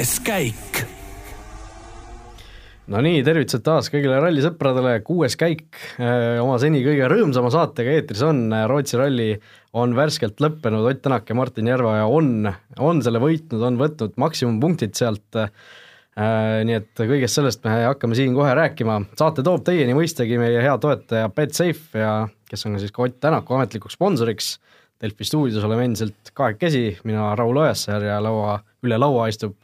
kuues käik. Nonii, tervitused taas kõigile rallisõpradele, kuues käik eh, oma seni kõige rõõmsama saatega eetris on, Rootsi ralli on värskelt lõppenud, Ott Tänak ja Martin Järveoja on, on selle võitnud, on võtnud maksimumpunktid sealt. Äh, nii et kõigest sellest me hakkame siin kohe rääkima, saate toob teieni mõistagi meie hea toetaja Betsafe ja kes on ka siis ka Ott Tänaku ametlikuks sponsoriks, Delfi stuudios oleme endiselt kahekesi, mina, Raul Ojasäär ja laua, üle laua istub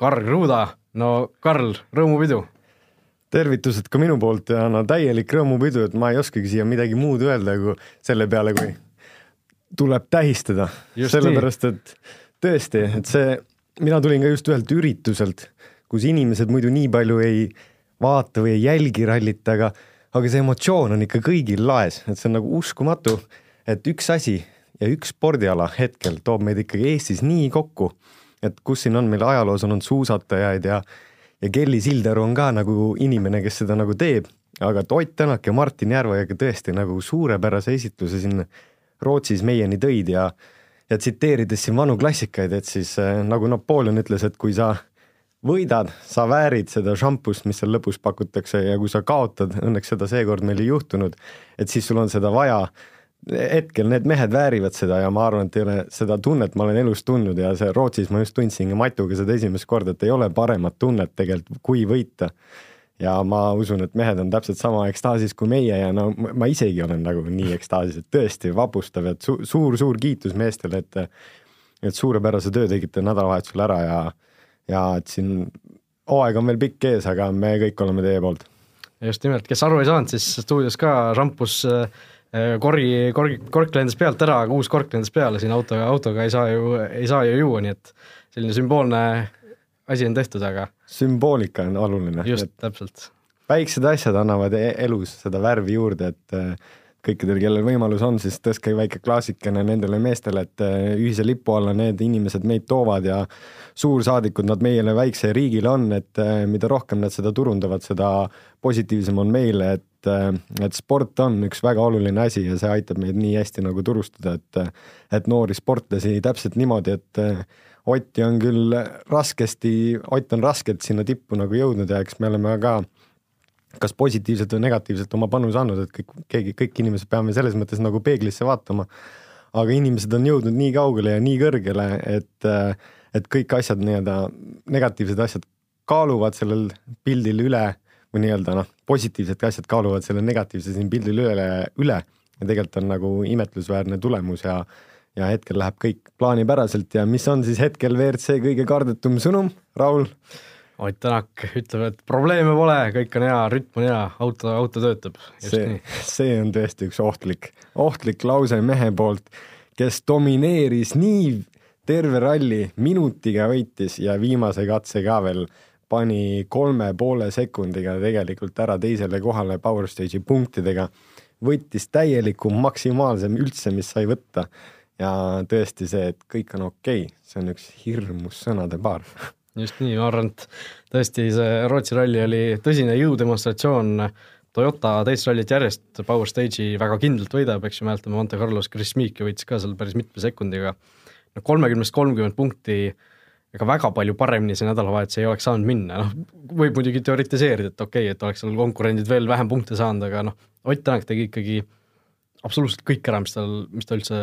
Karl Kruda, no Karl, rõõmupidu! tervitused ka minu poolt ja no täielik rõõmupidu, et ma ei oskagi siia midagi muud öelda kui selle peale, kui tuleb tähistada, sellepärast et tõesti, et see, mina tulin ka just ühelt ürituselt, kus inimesed muidu nii palju ei vaata või ei jälgi rallit, aga aga see emotsioon on ikka kõigil laes, et see on nagu uskumatu, et üks asi ja üks spordiala hetkel toob meid ikkagi Eestis nii kokku et kus siin on, meil ajaloos on olnud suusatajaid ja ja Kelly Sildaru on ka nagu inimene, kes seda nagu teeb, aga et Ott Tänak ja Martin Järveojaga tõesti nagu suurepärase esitluse siin Rootsis meieni tõid ja ja tsiteerides siin vanu klassikaid, et siis äh, nagu Napoleon ütles, et kui sa võidad, sa väärid seda šampust, mis seal lõpus pakutakse ja kui sa kaotad, õnneks seda seekord meil ei juhtunud, et siis sul on seda vaja hetkel need mehed väärivad seda ja ma arvan, et ei ole seda tunnet ma olen elus tundnud ja see Rootsis ma just tundsin Matuga seda esimest korda, et ei ole paremat tunnet tegelikult, kui võita. ja ma usun, et mehed on täpselt sama ekstaasis kui meie ja no ma isegi olen nagu nii ekstaasis, et tõesti vapustav, et su suur-suur kiitus meestele, et et suurepärase töö tegite nädalavahetusel ära ja ja et siin hooaeg on veel pikk ees, aga me kõik oleme teie poolt. just nimelt, kes aru ei saanud, siis stuudios ka šampus äh, Äh, korgi, korg, kork lendas pealt ära, aga uus kork lendas peale, siin autoga, autoga ei saa ju, ei saa ju juua, nii et selline sümboolne asi on tehtud, aga sümboolika on oluline. just, täpselt. väiksed asjad annavad e-, elus seda värvi juurde, et äh, kõikidel, kellel võimalus on, siis tõstke väike klaasikene nendele meestele, et äh, ühise lipu alla need inimesed meid toovad ja suursaadikud nad meile väikse riigile on, et mida rohkem nad seda turundavad, seda positiivsem on meile, et et, et sport on üks väga oluline asi ja see aitab meid nii hästi nagu turustada, et, et noori sportlasi täpselt niimoodi, et Otti on küll raskesti, Ott on raskelt sinna tippu nagu jõudnud ja eks me oleme ka kas positiivselt või negatiivselt oma panuse andnud, et kõik, keegi, kõik inimesed peame selles mõttes nagu peeglisse vaatama. aga inimesed on jõudnud nii kaugele ja nii kõrgele, et, et kõik asjad nii-öelda, negatiivsed asjad kaaluvad sellel pildil üle või nii-öelda noh, positiivsed asjad kaaluvad selle negatiivse siin pildil üle, üle ja tegelikult on nagu imetlusväärne tulemus ja ja hetkel läheb kõik plaanipäraselt ja mis on siis hetkel WRC kõige kardetum sõnum, Raul? Ott Tänak ütleb, et probleeme pole, kõik on hea, rütm on hea, auto, auto töötab. see, see on tõesti üks ohtlik, ohtlik lause mehe poolt, kes domineeris nii terve ralli, minutiga võitis ja viimase katse ka veel pani kolme poole sekundiga tegelikult ära teisele kohale Power Stage'i punktidega, võttis täieliku maksimaalse üldse, mis sai võtta. ja tõesti see, et kõik on okei okay,, see on üks hirmus sõnade paar just nii, ma arvan, et tõesti see Rootsi ralli oli tõsine jõudemonstratsioon, Toyota teist rallit järjest Power Stage'i väga kindlalt võidab, eks ju, mäletame Monte Carlos Chris Meeki võitis ka seal päris mitme sekundiga, no kolmekümnest kolmkümmend punkti ega väga palju paremini see nädalavahetus ei oleks saanud minna, noh, võib muidugi teoritiseerida, et okei okay,, et oleks seal konkurendid veel vähem punkte saanud, aga noh, Ott Tänak tegi ikkagi absoluutselt kõik ära, mis tal, mis ta üldse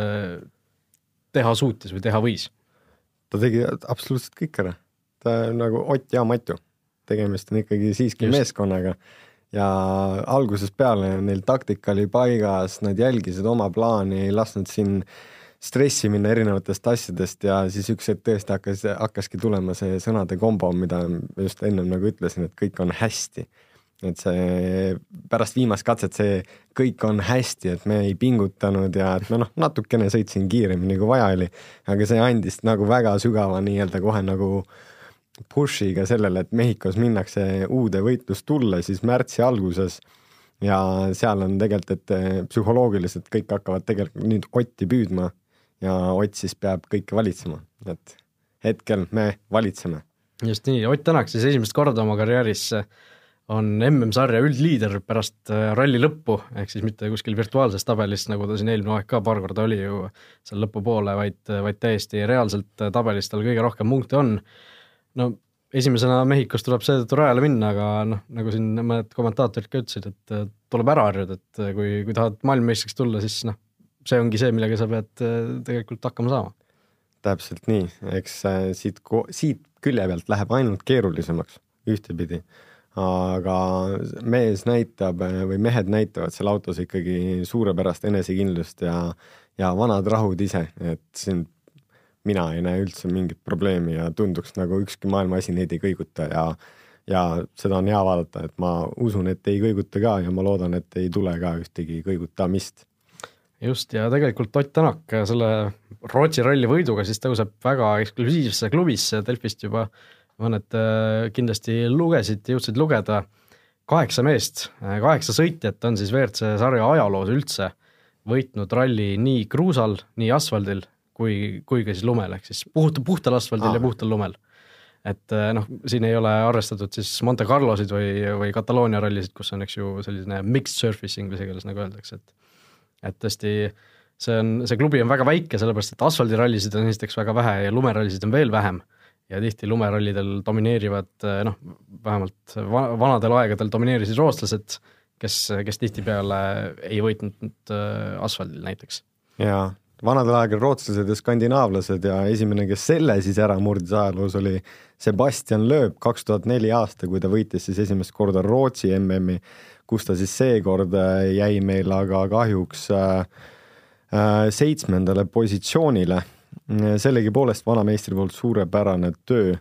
teha suutis või teha võis. ta tegi absoluutselt kõik ära, nagu Ott ja Matu, tegemist on ikkagi siiski Just. meeskonnaga ja algusest peale neil taktika oli paigas, nad jälgisid oma plaani, ei lasknud siin äh, stressi minna erinevatest asjadest ja siis üks hetk tõesti hakkas, hakkaski tulema see sõnade kombo, mida just ennem nagu ütlesin, et kõik on hästi. et see pärast viimast katset, see kõik on hästi, et me ei pingutanud ja et me noh, natukene sõitsin kiiremini kui vaja oli, aga see andis nagu väga sügava nii-öelda kohe nagu push'iga sellele, et Mehhikos minnakse uude võitlustulle siis märtsi alguses ja seal on tegelikult, et psühholoogiliselt kõik hakkavad tegelikult nüüd Otti püüdma ja Ott siis peab kõike valitsema, et hetkel me valitseme. just nii, Ott Tänak siis esimest korda oma karjääris on MM-sarja üldliider pärast äh, ralli lõppu, ehk siis mitte kuskil virtuaalses tabelis, nagu ta siin eelmine aeg ka paar korda oli ju seal lõpupoole, vaid, vaid täiesti reaalselt tabelis tal kõige rohkem punkte on. No esimesena Mehhikos tuleb seetõttu rajale minna, aga noh, nagu siin mõned kommentaatorid ka ütlesid, et äh, tuleb ära harjuda, et äh, kui, kui tahad maailmameistriks tulla, siis noh, see ongi see, millega sa pead äh, tegelikult hakkama saama. täpselt nii, eks siit, siit külje pealt läheb ainult keerulisemaks ühtepidi, aga mees näitab või mehed näitavad seal autos ikkagi suurepärast enesekindlust ja, ja vanad rahud ise, et siin mina ei näe üldse mingit probleemi ja tunduks nagu ükski maailma asi neid ei kõiguta ja ja seda on hea vaadata, et ma usun, et ei kõiguta ka ja ma loodan, et ei tule ka ühtegi kõigutamist. just, ja tegelikult Ott Tänak selle Rootsi ralli võiduga siis tõuseb väga eksklusiivsesse klubisse, Delfist juba mõned äh, kindlasti lugesid, jõudsid lugeda, kaheksa meest, äh, kaheksa sõitjat on siis WRC sarja ajaloos üldse võitnud ralli nii kruusal, nii asfaldil kui, kui ka siis lumel, ehk siis puht, puhtal asfaldil ah. ja puhtal lumel. et eh, noh, siin ei ole arvestatud siis Monte Carlosid või, või Kataloonia rallisid, kus on, eks ju, selline mixed surface inglise keeles, nagu öeldakse, et et tõesti, see on, see klubi on väga väike, sellepärast et asfaldirallisid on esiteks väga vähe ja lumerallisid on veel vähem ja tihti lumerallidel domineerivad eh, noh, vähemalt vanadel aegadel domineerisid rootslased, kes, kes tihtipeale ei võitnud eh, asfaldil näiteks. jaa, vanadel aegadel rootslased ja skandinaavlased ja esimene, kes selle siis ära murdis ajaloos, oli Sebastian Loeb kaks tuhat neli aasta, kui ta võitis siis esimest korda Rootsi MM-i, kus ta siis seekord äh, jäi meil aga kahjuks äh, äh, seitsmendale positsioonile. sellegipoolest vanameistri poolt suurepärane töö,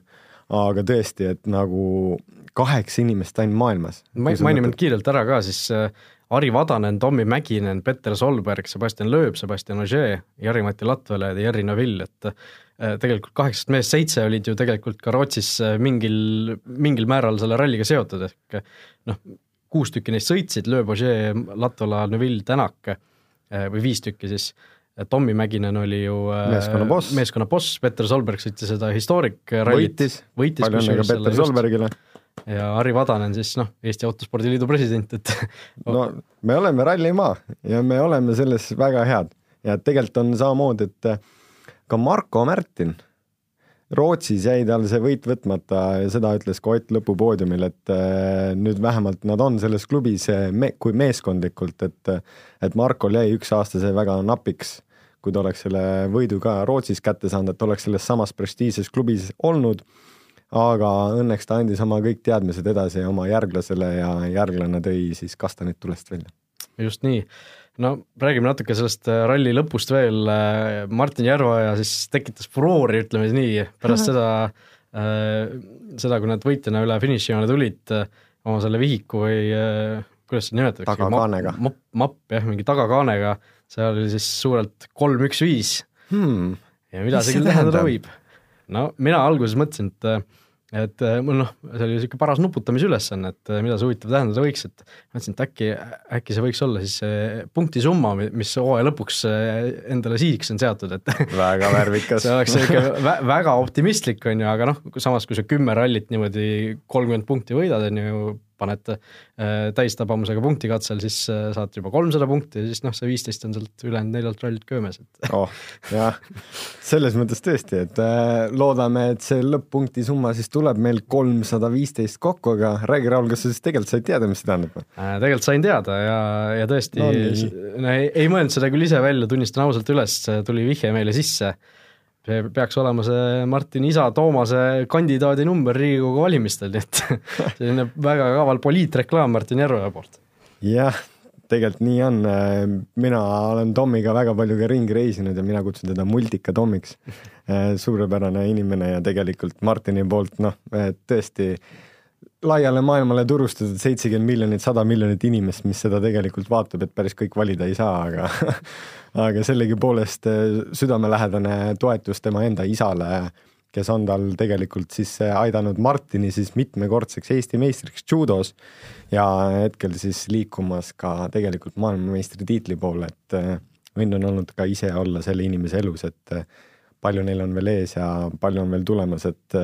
aga tõesti, et nagu kaheksa inimest ainult maailmas. mainime nüüd kiirelt ära ka siis äh, Ari Vadanen, Tommy Mäkinen, Petter Solberg, Sebastian Loeb, Sebastian Ogier, Jari-Mati Latvala ja Jari Neville, et äh, tegelikult kaheksast mehest seitse olid ju tegelikult ka Rootsis äh, mingil, mingil määral selle ralliga seotud, ehk noh, kuus tükki neist sõitsid, Loeb, Ogier, Latvala, Neville, Tänak äh, või viis tükki siis, Tommy Mäkinen oli ju meeskonna boss, meeskonna boss, Petter Solberg sõitis seda historic rallit, võitis, võitis, palju õnne ka Petter Solbergile ja Harri Vadanen siis noh, Eesti Autospordiliidu president, et no me oleme rallimaa ja me oleme selles väga head. Ja tegelikult on samamoodi, et ka Marko Märtin, Rootsis jäi tal see võit võtmata ja seda ütles ka Ott lõpupoodiumil, et eh, nüüd vähemalt nad on selles klubis eh, me, kui meeskondlikult, et et Markol jäi üks aasta see väga napiks, kui ta oleks selle võidu ka Rootsis kätte saanud, et oleks selles samas prestiižses klubis olnud aga õnneks ta andis oma kõik teadmised edasi oma järglasele ja järglane tõi siis kastanid tulest välja. just nii. no räägime natuke sellest äh, ralli lõpust veel, äh, Martin Järveoja siis tekitas furoori, ütleme siis nii, pärast seda äh,, seda, kui nad võitjana üle finišijoone tulid äh, oma selle vihiku või äh, kuidas seda nimetatakse? tagakaanega. mapp, mapp jah, mingi tagakaanega, seal oli siis suurelt kolm, üks, viis hmm.. ja mida see küll tähendada võib? No mina alguses mõtlesin, et et mul noh, see oli niisugune paras nuputamise ülesanne, et mida see huvitav tähendada võiks, et mõtlesin, et äkki, äkki see võiks olla siis see punktisumma, mis hooaja lõpuks endale sihiks on seatud, et väga värvikas. see oleks niisugune vä väga optimistlik, on ju, aga noh, samas kui sa kümme rallit niimoodi kolmkümmend punkti võidad, on ju, paned äh, täistabamusega punkti katsel, siis äh, saad juba kolmsada punkti ja siis noh, see viisteist on sealt ülejäänud neljalt rallilt köömes, et oh, jah, selles mõttes tõesti, et äh, loodame, et see lõpp-punkti summa siis tuleb meil kolmsada viisteist kokku, aga räägi, Raul, kas sa siis tegelikult said teada, mis see tähendab äh,? tegelikult sain teada ja, ja tõesti no, no, ei, ei mõelnud seda küll ise välja, tunnistan ausalt üles, tuli vihje meile sisse see peaks olema see Martini isa Toomase kandidaadi number Riigikogu valimistel, nii et selline väga kaval poliitreklaam Martin Järveoja poolt. jah, tegelikult nii on, mina olen Tommiga väga palju ka ringi reisinud ja mina kutsun teda Multika Tommiks. suurepärane inimene ja tegelikult Martini poolt noh, tõesti laiale maailmale turustatud seitsekümmend miljonit, sada miljonit inimest, mis seda tegelikult vaatab, et päris kõik valida ei saa, aga aga sellegipoolest eh, südamelähedane toetus tema enda isale, kes on tal tegelikult siis eh, aidanud Martini siis mitmekordseks Eesti meistriks judos ja hetkel siis liikumas ka tegelikult maailmameistritiitli poole, et eh, õnn on olnud ka ise olla selle inimese elus, et palju neil on veel ees ja palju on veel tulemas, et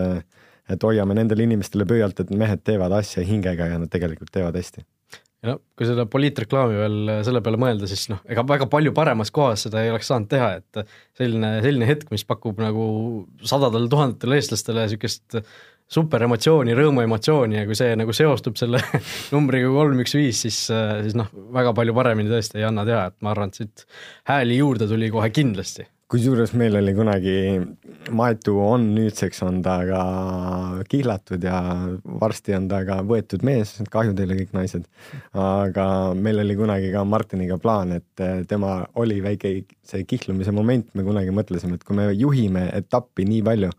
et hoiame nendele inimestele pöialt, et mehed teevad asja hingega ja nad tegelikult teevad hästi. ja no kui seda poliitreklaami veel selle peale mõelda, siis noh, ega väga palju paremas kohas seda ei oleks saanud teha, et selline, selline hetk, mis pakub nagu sadadele tuhandetele eestlastele niisugust super emotsiooni, rõõmuemotsiooni ja kui see nagu seostub selle numbriga kolm, üks, viis, siis, siis noh, väga palju paremini tõesti ei anna teha, et ma arvan, et siit hääli juurde tuli kohe kindlasti. Kusjuures meil oli kunagi, Maetu on nüüdseks on ta ka kihlatud ja varsti on ta ka võetud mees, kahju teile kõik naised. aga meil oli kunagi ka Martiniga plaan, et tema oli väike see kihlumise moment, me kunagi mõtlesime, et kui me juhime etappi nii palju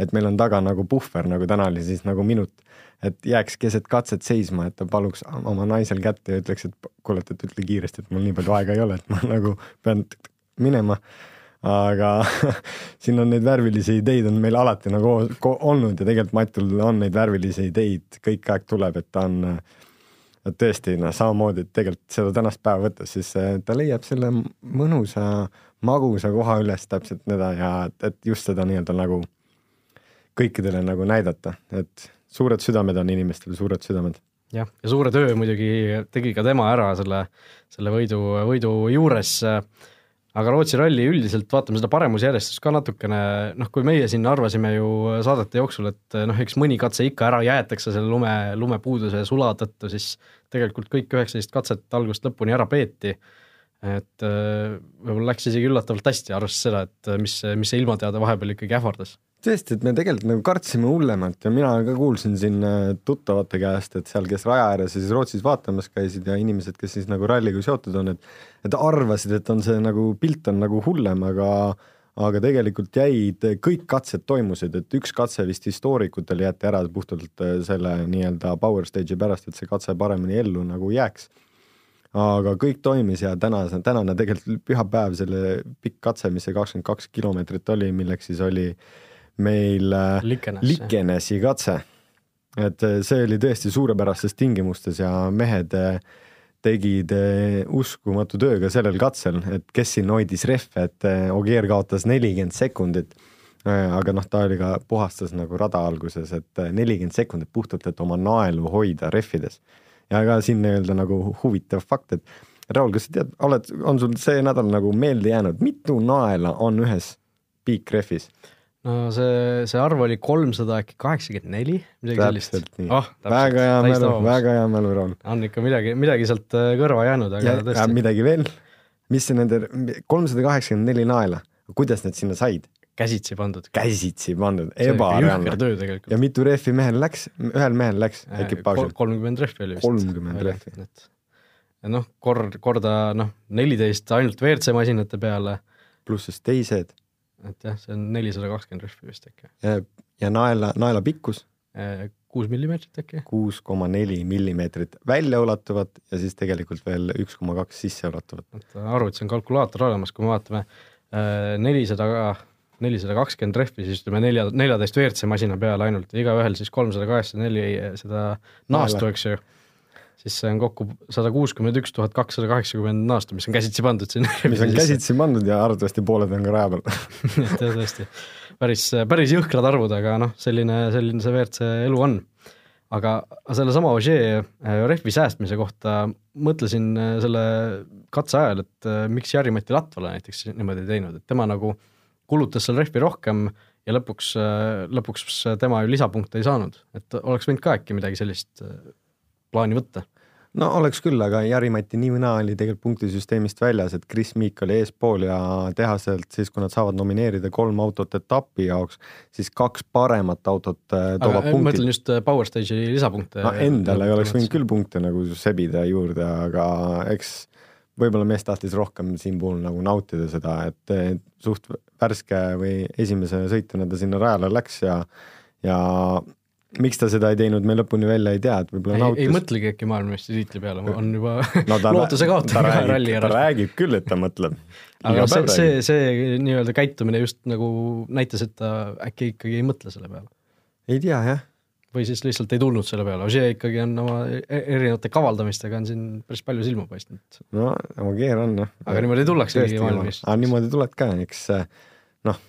et meil on taga nagu puhver, nagu täna oli siis nagu minut, et jääks keset katset seisma, et ta paluks oma naisel kätte ja ütleks, et kuule, et ütle kiiresti, et mul nii palju aega ei ole, et ma nagu pean minema. Aga siin on neid värvilisi ideid on meil alati nagu olnud ja tegelikult Matul on neid värvilisi ideid kõik aeg tuleb, et ta on et tõesti noh, samamoodi, et tegelikult seda tänast päeva võttes, siis ta leiab selle mõnusa, magusa koha üles täpselt seda ja et just seda nii-öelda nagu kõikidele nagu näidata, et suured südamed on inimestel, suured südamed. jah, ja suure töö muidugi tegi ka tema ära selle, selle võidu, võidu juures, aga Rootsi ralli üldiselt, vaatame seda paremusjärjestust ka natukene, noh, kui meie siin arvasime ju saadete jooksul, et noh, eks mõni katse ikka ära jäetakse selle lume, lumepuuduse ja sula tõttu, siis tegelikult kõik üheksateist katset algusest lõpuni ära peeti. Et võib-olla läks isegi üllatavalt hästi, arvestades seda, et mis, mis see ilmateade vahepeal ikkagi ähvardas tõesti, et me tegelikult nagu kartsime hullemat ja mina ka kuulsin siin äh, tuttavate käest, et seal, kes raja ääres ja siis Rootsis vaatamas käisid ja inimesed, kes siis nagu ralliga seotud on, et et arvasid, et on see nagu pilt on nagu hullem, aga aga tegelikult jäid, kõik katsed toimusid, et üks katse vist historikutel jäeti ära puhtalt äh, selle nii-öelda power stage'i pärast, et see katse paremini ellu nagu jääks. aga kõik toimis ja tänase, tänane tegelikult pühapäev, selle pikk katse, mis see kakskümmend kaks kilomeetrit oli, milleks siis oli äh, meil äh, Likenes, Likenesi katse. et äh, see oli tõesti suurepärastes tingimustes ja mehed äh, tegid uskumatu töö ka sellel katsel, et kes siin hoidis rehve, et Ogier kaotas nelikümmend sekundit. aga noh, ta oli ka, puhastas nagu rada alguses, et nelikümmend sekundit puhtalt, et oma naelu hoida rehvides. ja ka siin nii-öelda nagu huvitav fakt, et Raul, kas sa tead, oled, on sul see nädal nagu meelde jäänud, mitu naela on ühes piikrehvis? No see, see arv oli kolmsada äkki kaheksakümmend neli, midagi sellist. Oh, väga hea mälu, väga hea mälu, Raul. on ikka midagi, midagi sealt äh, kõrva jäänud, aga ja, tõesti. midagi veel, mis nende kolmsada kaheksakümmend neli naela, kuidas need sinna said? käsitsi pandud. käsitsi pandud, ebareaalne. ja mitu rehvi mehel läks, ühel mehel läks äh, ekipaažil? kolmkümmend rehvi oli vist. kolmkümmend rehvi. noh, kord, korda noh, neliteist ainult WRC masinate peale. pluss siis teised et jah, see on nelisada kakskümmend rehvi vist äkki. ja, naela, naela pikkus? Äh, kuus millimeetrit äkki? kuus koma neli millimeetrit väljaulatuvat ja siis tegelikult veel üks koma kaks sisseulatuvat. et arvutis on kalkulaator olemas, kui me vaatame äh, nelisada, nelisada kakskümmend rehvi, siis ütleme nelja, neljateist WRC masina peale ainult, igaühel siis kolmsada kaheksakümmend neli seda naastu, eks ju siis see on kokku sada kuuskümmend üks tuhat kakssada kaheksakümmend naastu, mis on käsitsi pandud sinna. mis on käsitsi pandud ja arvatavasti pooled on ka raja peal jah, tõesti, päris, päris jõhkrad arvud, aga noh, selline, selline see WRC elu on. aga sellesama Ogier äh, rehvi säästmise kohta mõtlesin äh, selle katse ajal, et äh, miks Jari-Mati Latvala näiteks niimoodi ei teinud, et tema nagu kulutas seal rehvi rohkem ja lõpuks, lõpuks tema ju lisapunkte ei saanud, et oleks võinud ka äkki midagi sellist plaani võtta? no oleks küll, aga Jari-Mati nii või naa oli tegelikult punktisüsteemist väljas, et Chris Meek oli eespool ja tehaselt siis, kui nad saavad nomineerida kolm autot etapi jaoks, siis kaks paremat autot äh, toovad punkti. ma mõtlen just äh, Power Stage'i lisapunkte. no endale ei oleks võinud küll punkte nagu sebida juurde, aga eks võib-olla mees tahtis rohkem siin puhul nagu nautida seda, et suht värske või esimese sõitjana ta sinna rajale läks ja ja miks ta seda ei teinud, me lõpuni välja ei tea, et võib-olla nautis. ei mõtlegi äkki maailmameistritiitli peale, on juba no, lootuse kaotanud ühe ralli ära. ta räägib küll, et ta mõtleb. aga see, see, see nii-öelda käitumine just nagu näitas, et ta äkki ikkagi ei mõtle selle peale. ei tea jah. või siis lihtsalt ei tulnud selle peale, Ožee ikkagi on oma e-, erinevate kavaldamistega on siin päris palju silma paistnud. no keer on jah. aga niimoodi tullaksegi maailmameistriks. niimoodi tuled ka, eks noh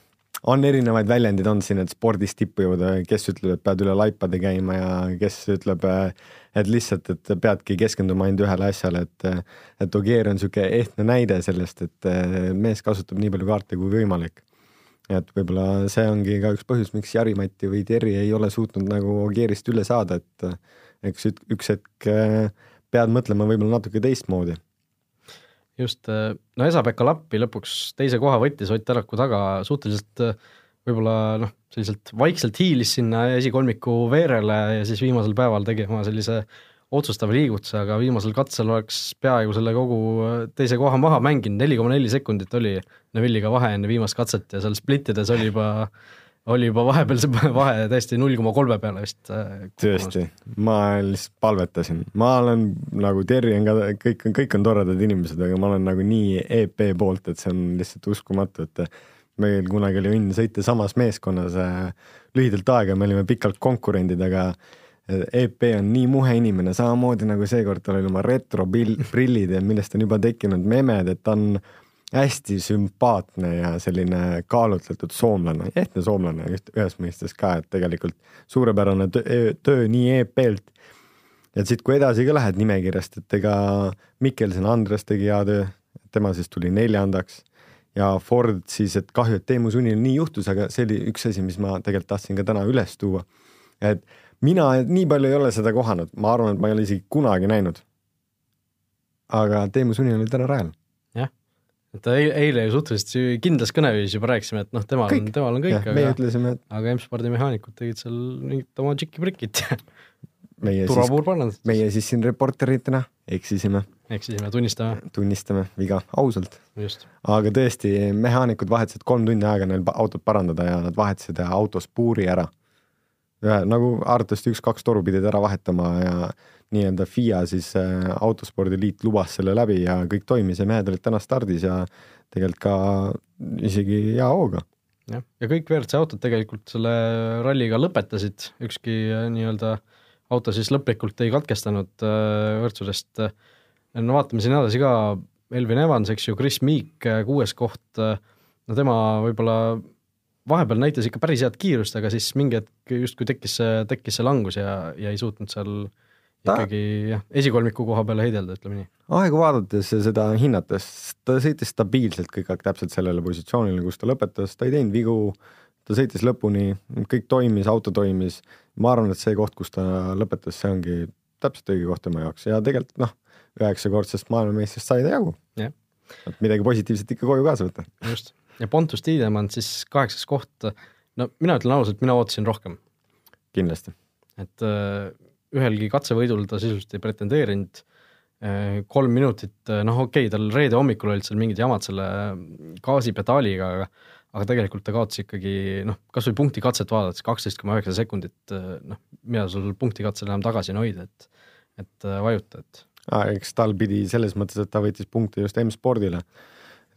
on erinevaid väljendeid on siin, et spordis tippu jõuda, kes ütleb, et pead üle laipade käima ja kes ütleb, et lihtsalt, et peadki keskenduma ainult ühele asjale, et et Ogier on niisugune ehtne näide sellest, et mees kasutab nii palju kaarte kui võimalik. et võib-olla see ongi ka üks põhjus, miks Jari-Mati või Terri ei ole suutnud nagu Ogierist üle saada, et eks üks hetk pead mõtlema võib-olla natuke teistmoodi just, äh, no Esa-Pekka Lappi lõpuks teise koha võttis Ott Tänaku taga suhteliselt äh, võib-olla noh, selliselt vaikselt hiilis sinna esikolmiku veerele ja siis viimasel päeval tegi oma sellise otsustava liigutuse, aga viimasel katsel oleks peaaegu selle kogu äh, teise koha maha mänginud, neli koma neli sekundit oli Neville'iga vahe enne viimast katset ja seal splittides oli juba oli juba vahepeal see vahe täiesti null koma kolme peale vist. Äh, tõesti, ma lihtsalt palvetasin, ma olen nagu Terri on ka, kõik, kõik on toredad inimesed, aga ma olen nagu nii EP poolt, et see on lihtsalt uskumatu, et meil kunagi oli õnn sõita samas meeskonnas äh, lühidalt aega, me olime pikalt konkurendid, aga EP on nii muhe inimene, samamoodi nagu seekord tal oli oma retroprillid ja millest on juba tekkinud memed, et ta on hästi sümpaatne ja selline kaalutletud soomlane, ehtne soomlane ühes mõistes ka, et tegelikult suurepärane töö, töö nii EP-lt. ja siit, kui edasi ka lähed nimekirjast, et ega Mikkelson Andres tegi hea töö, tema siis tuli neljandaks ja Ford siis, et kahju, et Teemu Sunnil nii juhtus, aga see oli üks asi, mis ma tegelikult tahtsin ka täna üles tuua. et mina nii palju ei ole seda kohanud, ma arvan, et ma ei ole isegi kunagi näinud. aga Teemu Sunnil oli täna rajal et eile, ju suhteliselt kindlas kõneviisis juba rääkisime, et noh, temal on, temal on kõik, aga, ütlesime, et... aga M-spordi mehaanikud tegid seal mingit oma tšiki-prikit meie siis, meie siis siin reporteritena eksisime. eksisime, tunnistame. tunnistame viga, ausalt. aga tõesti, mehaanikud vahetasid kolm tundi aega neil autot parandada ja nad vahetasid autos puuri ära. ühe nagu arvatavasti üks-kaks toru pidid ära vahetama ja nii-öelda FIA siis äh, autospordiliit lubas selle läbi ja kõik toimis ja mehed olid täna stardis ja tegelikult ka isegi hea hooga. jah, ja kõik WRC autod tegelikult selle ralliga lõpetasid, ükski äh, nii-öelda auto siis lõplikult ei katkestanud äh, võrdsusest. no vaatame siin edasi ka, Elvin Evans, eks ju, Chris Meek, kuues koht, no tema võib-olla vahepeal näitas ikka päris head kiirust, aga siis mingi hetk justkui tekkis see, tekkis see langus ja, ja ei suutnud seal ta... ikkagi jah, esikolmiku koha peale heidelda, ütleme nii. aegu vaadates ja seda hinnates, ta sõitis stabiilselt kõik aeg täpselt sellele positsioonile, kus ta lõpetas, ta ei teinud vigu, ta sõitis lõpuni, kõik toimis, auto toimis. ma arvan, et see koht, kus ta lõpetas, see ongi täpselt õige koht tema jaoks ja tegelikult noh, üheksakordsest maailmameistrist sai ta jagu. et midagi positiivset ikka koju kaasa võtta. just, ja Pontus Tiidemann siis kaheksas koht, no mina ütlen ausalt, mina ootasin rohkem. kindlasti. et äh, ühelgi katsevõidul ta sisuliselt ei pretendeerinud, äh, kolm minutit, äh, noh okei okay,, tal reede hommikul olid seal mingid jamad selle gaasipedaaliga, aga aga tegelikult ta kaotas ikkagi noh, kas või punktikatset vaadates kaksteist koma üheksa sekundit, äh, noh, mida sul punktikatsel enam tagasi on hoida, et et vajuta, et ah,. eks tal pidi selles mõttes, et ta võttis punkte just M-spordile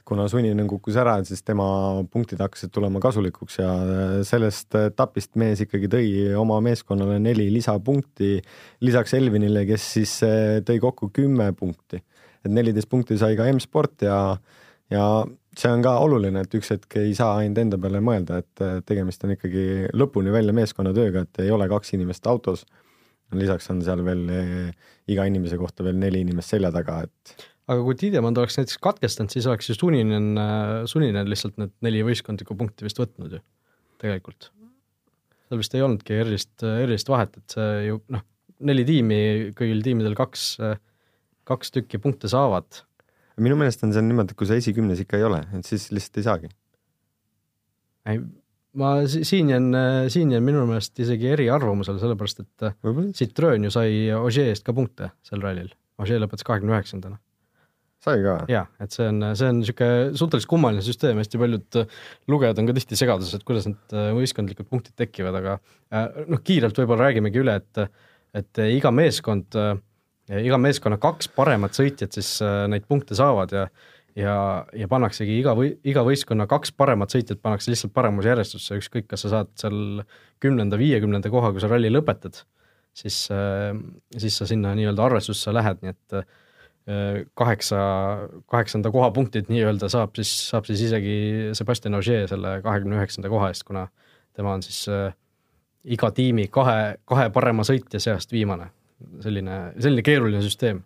kuna sunnine kukkus ära, siis tema punktid hakkasid tulema kasulikuks ja sellest etapist mees ikkagi tõi oma meeskonnale neli lisapunkti lisaks Elvinile, kes siis eh, tõi kokku kümme punkti. et neliteist punkti sai ka M-sport ja, ja see on ka oluline, et üks hetk ei saa ainult enda peale mõelda, et tegemist on ikkagi lõpuni välja meeskonnatööga, et ei ole kaks inimest autos. lisaks on seal veel iga inimese kohta veel neli inimest selja taga, et aga kui Tiidemand oleks näiteks katkestanud, siis oleks ju Suninen, Suninen lihtsalt need neli võistkondlikku punkti vist võtnud ju, tegelikult. seal vist ei olnudki erilist, erilist vahet, et see ju noh, neli tiimi, kõigil tiimidel kaks, kaks tükki punkte saavad. minu meelest on see niimoodi, et kui sa esikümnes ikka ei ole, et siis lihtsalt ei saagi. ei, ma siin jään, siin jään minu meelest isegi eriarvamusele, sellepärast et Citroen ju sai Ogier eest ka punkte sel rallil. Ogier lõpetas kahekümne üheksandana sai ka? jaa, et see on, see on niisugune suhteliselt kummaline süsteem, hästi paljud äh, lugejad on ka tihti segaduses, et kuidas need äh, võistkondlikud punktid tekivad, aga äh, noh, kiirelt võib-olla räägimegi üle, et et iga meeskond, iga meeskonna kaks paremat sõitjat siis neid punkte saavad ja ja, ja pannaksegi iga või, iga võistkonna kaks paremat sõitjat pannakse lihtsalt paremusjärjestusse, ükskõik, kas sa saad seal kümnenda, viiekümnenda koha, kui sa ralli lõpetad, siis, siis sa sinna nii-öelda arvestusse lähed, nii et kaheksa, kaheksanda koha punktid nii-öelda saab siis, saab siis isegi Sebastian Ogier selle kahekümne üheksanda koha eest, kuna tema on siis äh, iga tiimi kahe, kahe parema sõitja seast viimane. selline, selline keeruline süsteem.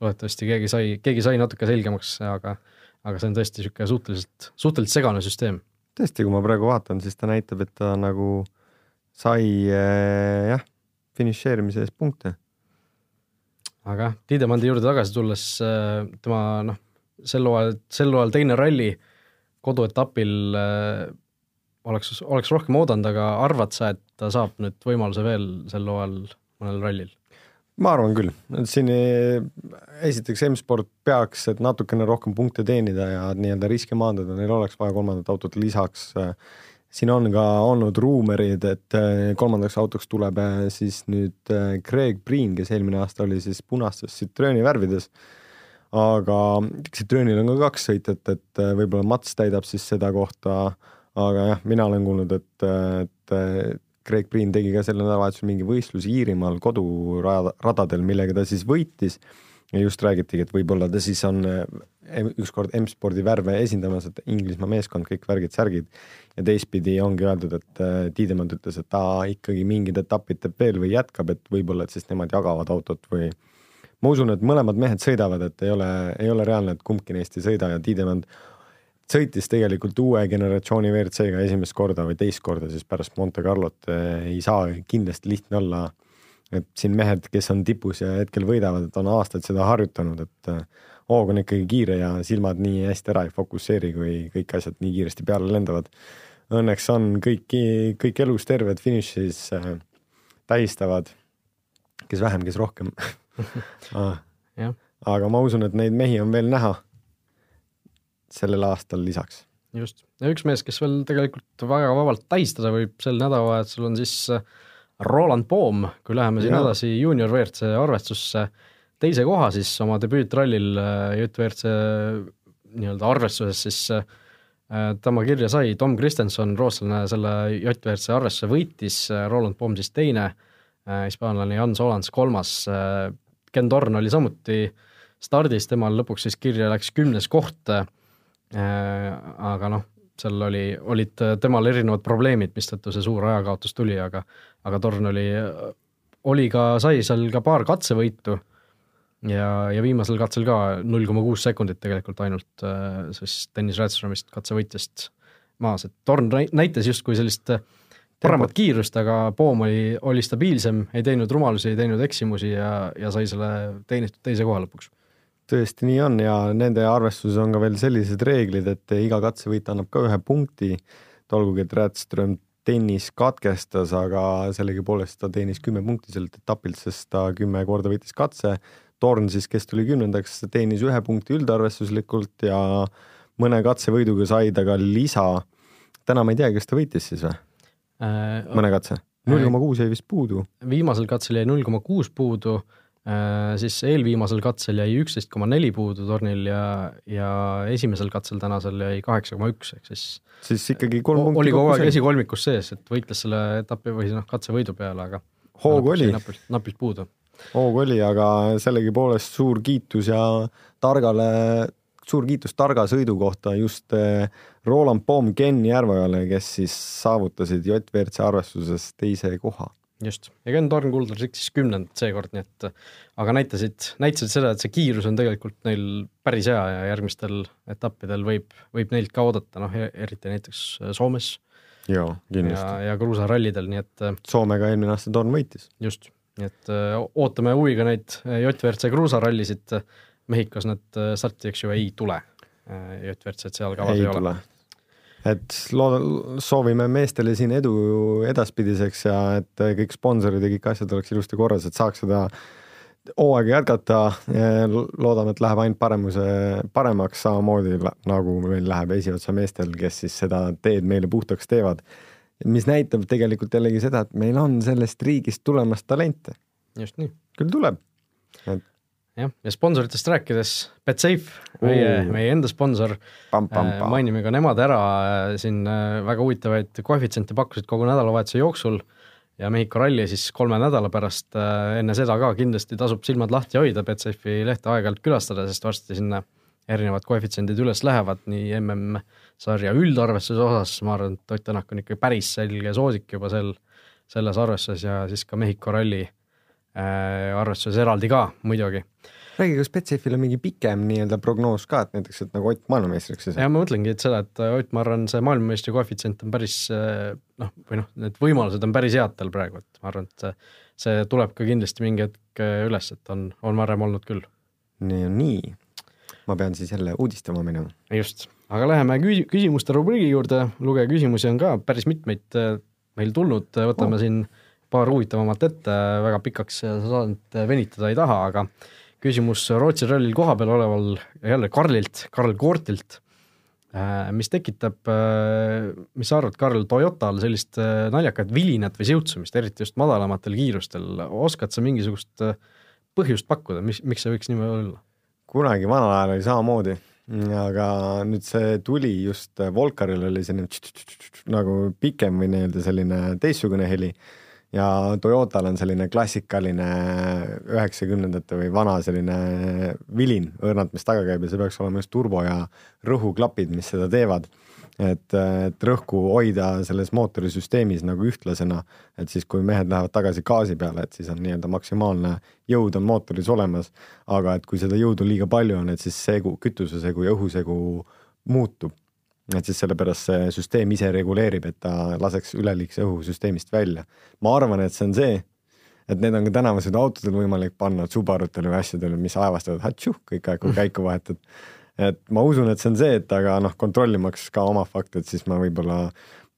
loodetavasti keegi sai, keegi sai natuke selgemaks, aga, aga see on tõesti niisugune suhteliselt, suhteliselt segane süsteem. tõesti, kui ma praegu vaatan, siis ta näitab, et ta nagu sai äh, jah, finišeerimise eest punkte. Aga Tiidemandi juurde tagasi tulles, äh, tema noh, sel hooajal, sel hooajal teine ralli koduetapil äh, oleks, oleks rohkem oodanud, aga arvad sa, et ta saab nüüd võimaluse veel sel hooajal mõnel rallil? ma arvan küll, et siin esiteks M-sport peaks, et natukene rohkem punkte teenida ja nii-öelda riske maandada, neil oleks vaja kolmandat autot lisaks. Siin on ka olnud ruumerid, et eh, kolmandaks autoks tuleb eh, siis nüüd eh, Craig Breen, kes eelmine aasta oli siis punastes Citroeni värvides. aga Citroenil on ka kaks sõitjat, et võib-olla Mats täidab siis seda kohta. aga jah, mina olen kuulnud, et, et Craig Green tegi ka sel nädalavahetusel mingi võistluse Iirimaal koduradadel, millega ta siis võitis ja just räägitigi, et võib-olla ta siis on ükskord M-spordi värve esindamas, et Inglismaa meeskond, kõik värgid-särgid. ja teistpidi ongi öeldud, et äh, Tiidemand ütles, et ta ikkagi mingid etapid teeb veel või jätkab, et võib-olla, et siis nemad jagavad autot või ma usun, et mõlemad mehed sõidavad, et ei ole, ei ole reaalne, et kumbki neist ei sõida ja Tiidemand sõitis tegelikult uue generatsiooni WRC-ga esimest korda või teist korda siis pärast Monte Carlot, ei saa kindlasti lihtne olla. et siin mehed, kes on tipus ja hetkel võidavad, et on aastaid seda harjutanud, et äh, hoog on ikkagi kiire ja silmad nii hästi ära ei fokusseeri, kui kõik asjad nii kiiresti peale lendavad. Õnneks on kõik, kõik elus terved finišis äh, tähistavad, kes vähem, kes rohkem ah. aga ma usun, et neid mehi on veel näha sellel aastal lisaks. just, ja üks mees, kes veel tegelikult väga vabalt tähistada võib sel nädalavahetusel, on siis äh, Roland Poom, kui läheme siin ja. edasi juunior WRC arvestusse, teise koha siis oma debüütrallil äh, JVRC nii-öelda arvestuses siis äh, tema kirja sai, Tom Kristenson, rootslane, selle JVRC arvestuse võitis, Roland Poom siis teine, hispaanlane Jan Solans kolmas, Ken Torn oli samuti stardis, temal lõpuks siis kirja läks kümnes koht Äh, aga noh, seal oli, olid temal erinevad probleemid, mistõttu see suur ajakaotus tuli, aga aga Torn oli, oli ka, sai seal ka paar katsevõitu ja, ja viimasel katsel ka null koma kuus sekundit tegelikult ainult äh, siis Dennis Rätströmist katsevõitjast maas, et Torn näitas justkui sellist paremat kiirust, aga Poom oli, oli stabiilsem, ei teinud rumalusi, ei teinud eksimusi ja, ja sai selle teenitud teise koha lõpuks. Tõesti nii on ja nende arvestuses on ka veel sellised reeglid, et iga katsevõit annab ka ühe punkti, olgugi et Rätström tennis katkestas, aga sellegipoolest ta teenis kümme punkti sellelt etapilt, sest ta kümme korda võitis katse. Torn siis, kes tuli kümnendaks, teenis ühe punkti üldarvestuslikult ja mõne katsevõiduga sai ta ka lisa. täna ma ei tea, kas ta võitis siis või äh,? mõne katse? null koma kuus jäi vist puudu. viimasel katsel jäi null koma kuus puudu Äh, siis eelviimasel katsel jäi üksteist koma neli puudu tornil ja, ja esimesel katsel tänasel jäi kaheksa koma üks, ehk siis siis ikkagi kolm punkti oli kogu aeg esikolmikus sees, et võitles selle etapi või noh, katsevõidu peale, aga hoogu oli. napilt, napilt puudu. Hoogu oli, aga sellegipoolest suur kiitus ja targale, suur kiitus targa sõidu kohta just eh, Roland Poom, Ken Järveojale, kes siis saavutasid JVRC arvestuses teise koha just, ja Ken Torn-Kuldar siksis kümnendat seekord, nii et aga näitasid, näitasid seda, et see kiirus on tegelikult neil päris hea ja järgmistel etappidel võib, võib neilt ka oodata, noh e-, eriti näiteks Soomes. jaa, kindlasti. ja, ja kruusarallidel, nii et Soomega eelmine aasta Torn võitis. just, nii et ootame huviga neid JVRC kruusarallisid, Mehhikos need starti, eks ju, ei tule. JVRC-d seal kavas ei, ei ole et loodan, soovime meestele siin edu edaspidiseks ja et kõik sponsorid ja kõik asjad oleks ilusti korras, et saaks seda hooaega jätkata. loodame, et läheb ainult paremuse, paremaks, samamoodi nagu meil läheb esiotsa meestel, kes siis seda teed meile puhtaks teevad. Mis näitab tegelikult jällegi seda, et meil on sellest riigist tulemas talente. just nii. küll tuleb. et jah, ja sponsoritest rääkides, Betsafe, meie meie enda sponsor, äh, mainime ka nemad ära, äh, siin äh, väga huvitavaid koefitsiente pakkusid kogu nädalavahetuse jooksul ja Mehhiko ralli siis kolme nädala pärast, enne seda ka kindlasti tasub silmad lahti hoida, Betsafe'i lehte aeg-ajalt külastada, sest varsti sinna erinevad koefitsiendid üles lähevad, nii MM-sarja üldarvestuse osas, ma arvan, et Ott Tänak on ikka päris selge soosik juba sel, selles arvestuses ja siis ka Mehhiko ralli äh, arvestuses eraldi ka muidugi räägi, kas Betsafe'il on mingi pikem nii-öelda prognoos ka, et näiteks, et nagu Ott maailmameistriks ei saa? ja ma mõtlengi, et seda, et Ott, ma arvan, see maailmameistri koefitsient on päris noh, või noh, need võimalused on päris head tal praegu, et ma arvan, et see, see tuleb ka kindlasti mingi hetk üles, et on, on varem olnud küll. nii nii. ma pean siis jälle uudistama minema. just, aga läheme küsi-, küsimuste rubriigi juurde, lugeja küsimusi on ka päris mitmeid meil tulnud, võtame oh. siin paar huvitavamat ette, väga pikaks saadet venitada ei taha, aga küsimus Rootsi rallil kohapeal oleval jälle Karlilt, Karl Koortilt, äh, mis tekitab, äh, mis sa arvad, Karl, Toyotal sellist äh, naljakat vilinat või siutsumist, eriti just madalamatel kiirustel, oskad sa mingisugust põhjust pakkuda, mis, miks see võiks niimoodi olla? kunagi vanal ajal oli samamoodi, aga nüüd see tuli just Volkaril oli selline nagu pikem või nii-öelda selline teistsugune heli ja Toyotal on selline klassikaline üheksakümnendate või vana selline vilin õrnalt, mis taga käib ja see peaks olema just turbo ja rõhuklapid, mis seda teevad. Et, et rõhku hoida selles mootorisüsteemis nagu ühtlasena, et siis, kui mehed lähevad tagasi gaasi peale, et siis on nii-öelda maksimaalne jõud on mootoris olemas, aga et kui seda jõudu liiga palju on, et siis segu, kütusesegu ja õhusegu muutub et siis sellepärast see süsteem ise reguleerib, et ta laseks üleliigse õhu süsteemist välja. ma arvan, et see on see, et need on ka tänavasõiduautodel võimalik panna Subarutel või asjadel, mis aevastavad kõik aeg, kui käiku vahetad. Et ma usun, et see on see, et aga noh, kontrollimaks ka oma fakte, et siis ma võib-olla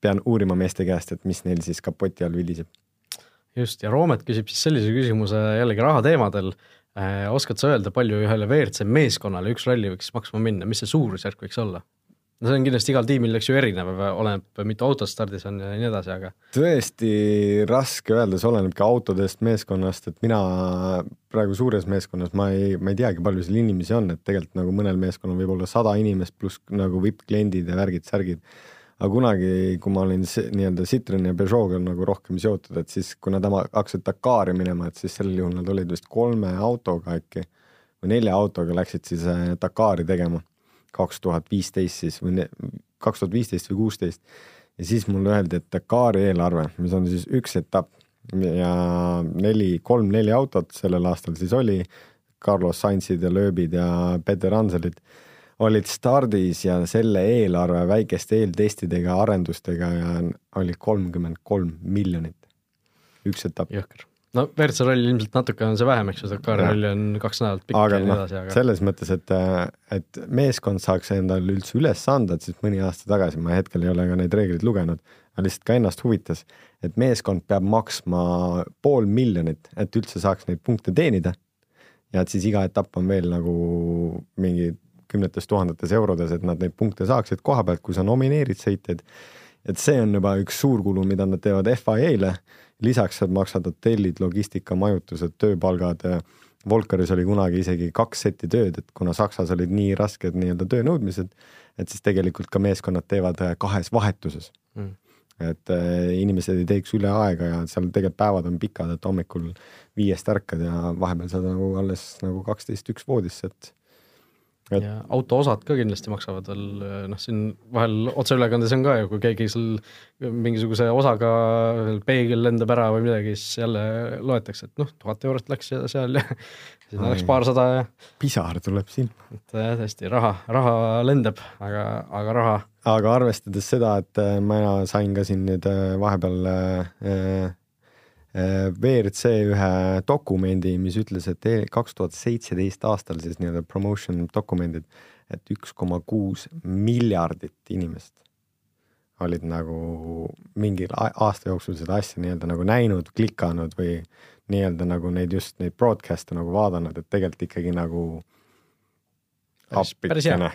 pean uurima meeste käest, et mis neil siis kapoti all viliseb. just, ja Roomet küsib siis sellise küsimuse jällegi rahateemadel eh,. oskad sa öelda, palju ühele WRC meeskonnale üks ralli võiks maksma minna, mis see suurusjärk võiks olla? No see on kindlasti igal tiimil, eks ju, erinev, oleneb, mitu autot stardis on ja nii edasi, aga tõesti raske öelda, see oleneb ka autodest, meeskonnast, et mina praegu suures meeskonnas, ma ei, ma ei teagi, palju seal inimesi on, et tegelikult nagu mõnel meeskonnal võib olla sada inimest pluss nagu vipp-kliendid ja värgid-särgid. aga kunagi, kui ma olin nii-öelda Citroen ja Peugeot'ga nagu rohkem seotud, et siis, kui nad hakkasid Dakari minema, et siis sel juhul nad olid vist kolme autoga äkki või nelja autoga läksid siis äh, Dakari tegema kaks tuhat viisteist siis või kaks tuhat viisteist või kuusteist. ja siis mulle öeldi, et Dakari eelarve, mis on siis üks etapp ja neli, kolm-neli autot sellel aastal siis oli, Carlos Sainzid ja Lööbid ja Peter Anselid olid stardis ja selle eelarve väikeste eeltestidega, arendustega ja oli kolmkümmend kolm miljonit, üks etapp. jõhker no WRC rall ilmselt natuke on see vähem, eks ju, Dakari rall on kaks nädalat pikk ja nii edasi, aga selles mõttes, et, et meeskond saaks endale üldse üles anda, et siis mõni aasta tagasi, ma hetkel ei ole ka neid reegleid lugenud, aga lihtsalt ka ennast huvitas, et meeskond peab maksma pool miljonit, et üldse saaks neid punkte teenida. ja et siis iga etapp on veel nagu mingi kümnetes tuhandetes eurodes, et nad neid punkte saaksid koha pealt, kui sa nomineerid sõitjaid. Et see on juba üks suur kulu, mida nad teevad FIA-le lisaks sa maksad hotellid, logistika, majutused, tööpalgad. Volkaris oli kunagi isegi kaks seti tööd, et kuna Saksas olid nii rasked nii-öelda töönõudmised, et siis tegelikult ka meeskonnad teevad kahes vahetuses mm. et äh, inimesed ei teeks üle aega ja seal tegelikult päevad on pikad, et hommikul viiest ärkad ja vahepeal saad nagu alles nagu kaksteist üks voodisse, et et.... ja autoosad ka kindlasti maksavad veel, noh, siin vahel otseülekandes on ka ju, kui keegi sul mingisuguse osaga peegel lendab ära või midagi, siis jälle loetakse, et noh, tuhat eurot läks seal ja sinna läks paarsada ja. pisar tuleb silma. et tõesti raha, raha lendab, aga, aga raha. aga arvestades seda, et äh, mina sain ka siin nüüd äh, vahepeal Äh, WRC ühe dokumendi, mis ütles, et e-, kaks tuhat seitseteist aastal siis nii-öelda promotion dokumendid, et üks koma kuus miljardit inimest olid nagu mingil aasta jooksul seda asja nii-öelda nagu näinud, klikanud või nii-öelda nagu neid just neid broadcast'e nagu vaadanud, et tegelikult ikkagi nagu appikene.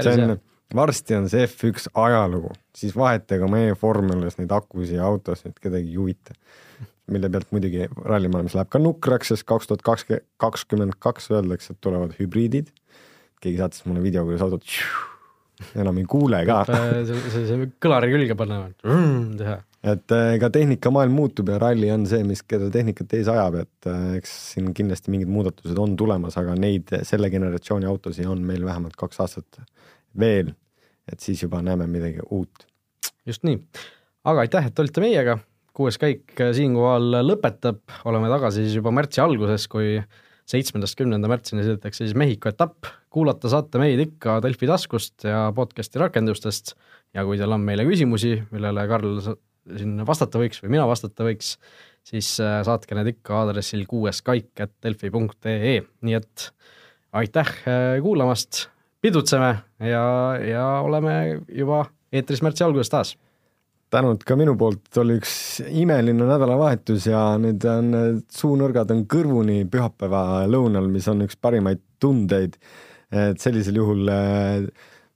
see on, varsti on see F1 ajalugu, siis vahetage meie vormulas neid akusid ja autosid, kedagi ei huvita mille pealt muidugi rallimaailmas läheb ka nukraks, sest kaks tuhat kakskümmend, kaks öeldakse, et tulevad hübriidid. keegi saatis mulle video, kuidas autot enam ei kuule ka. see, see, see kõlari külge panna, teha. et ega äh, tehnikamaailm muutub ja ralli on see, mis keda tehnikat ees ajab, et äh, eks siin kindlasti mingid muudatused on tulemas, aga neid, selle generatsiooni autosid on meil vähemalt kaks aastat veel. et siis juba näeme midagi uut. just nii, aga aitäh, et olite meiega. Kuues käik siinkohal lõpetab, oleme tagasi siis juba märtsi alguses, kui seitsmendast kümnenda märtsini sõidetakse siis Mehhiko etapp, kuulata saate meid ikka Delfi taskust ja podcast'i rakendustest. Ja kui teil on meile küsimusi, millele Karl siin vastata võiks või mina vastata võiks, siis äh, saatke need ikka aadressil kuueskaik.delfi.ee, nii et aitäh äh, kuulamast, pidutseme ja, ja oleme juba eetris märtsi alguses taas tänud ka minu poolt, oli üks imeline nädalavahetus ja nüüd on suunurgad on kõrvuni pühapäeva lõunal, mis on üks parimaid tundeid. et sellisel juhul äh,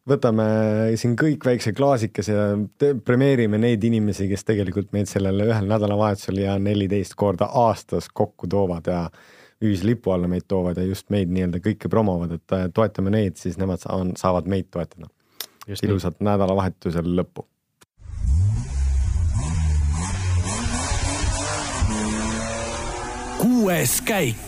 võtame siin kõik väikse klaasikese ja premeerime neid inimesi, kes tegelikult meid sellele ühel nädalavahetusel ja neliteist korda aastas kokku toovad ja ühislipu alla meid toovad ja just meid nii-öelda kõike promovad, et äh, toetame neid, siis nemad saavad meid toetada. ilusat nädalavahetusel lõppu! Kuues käik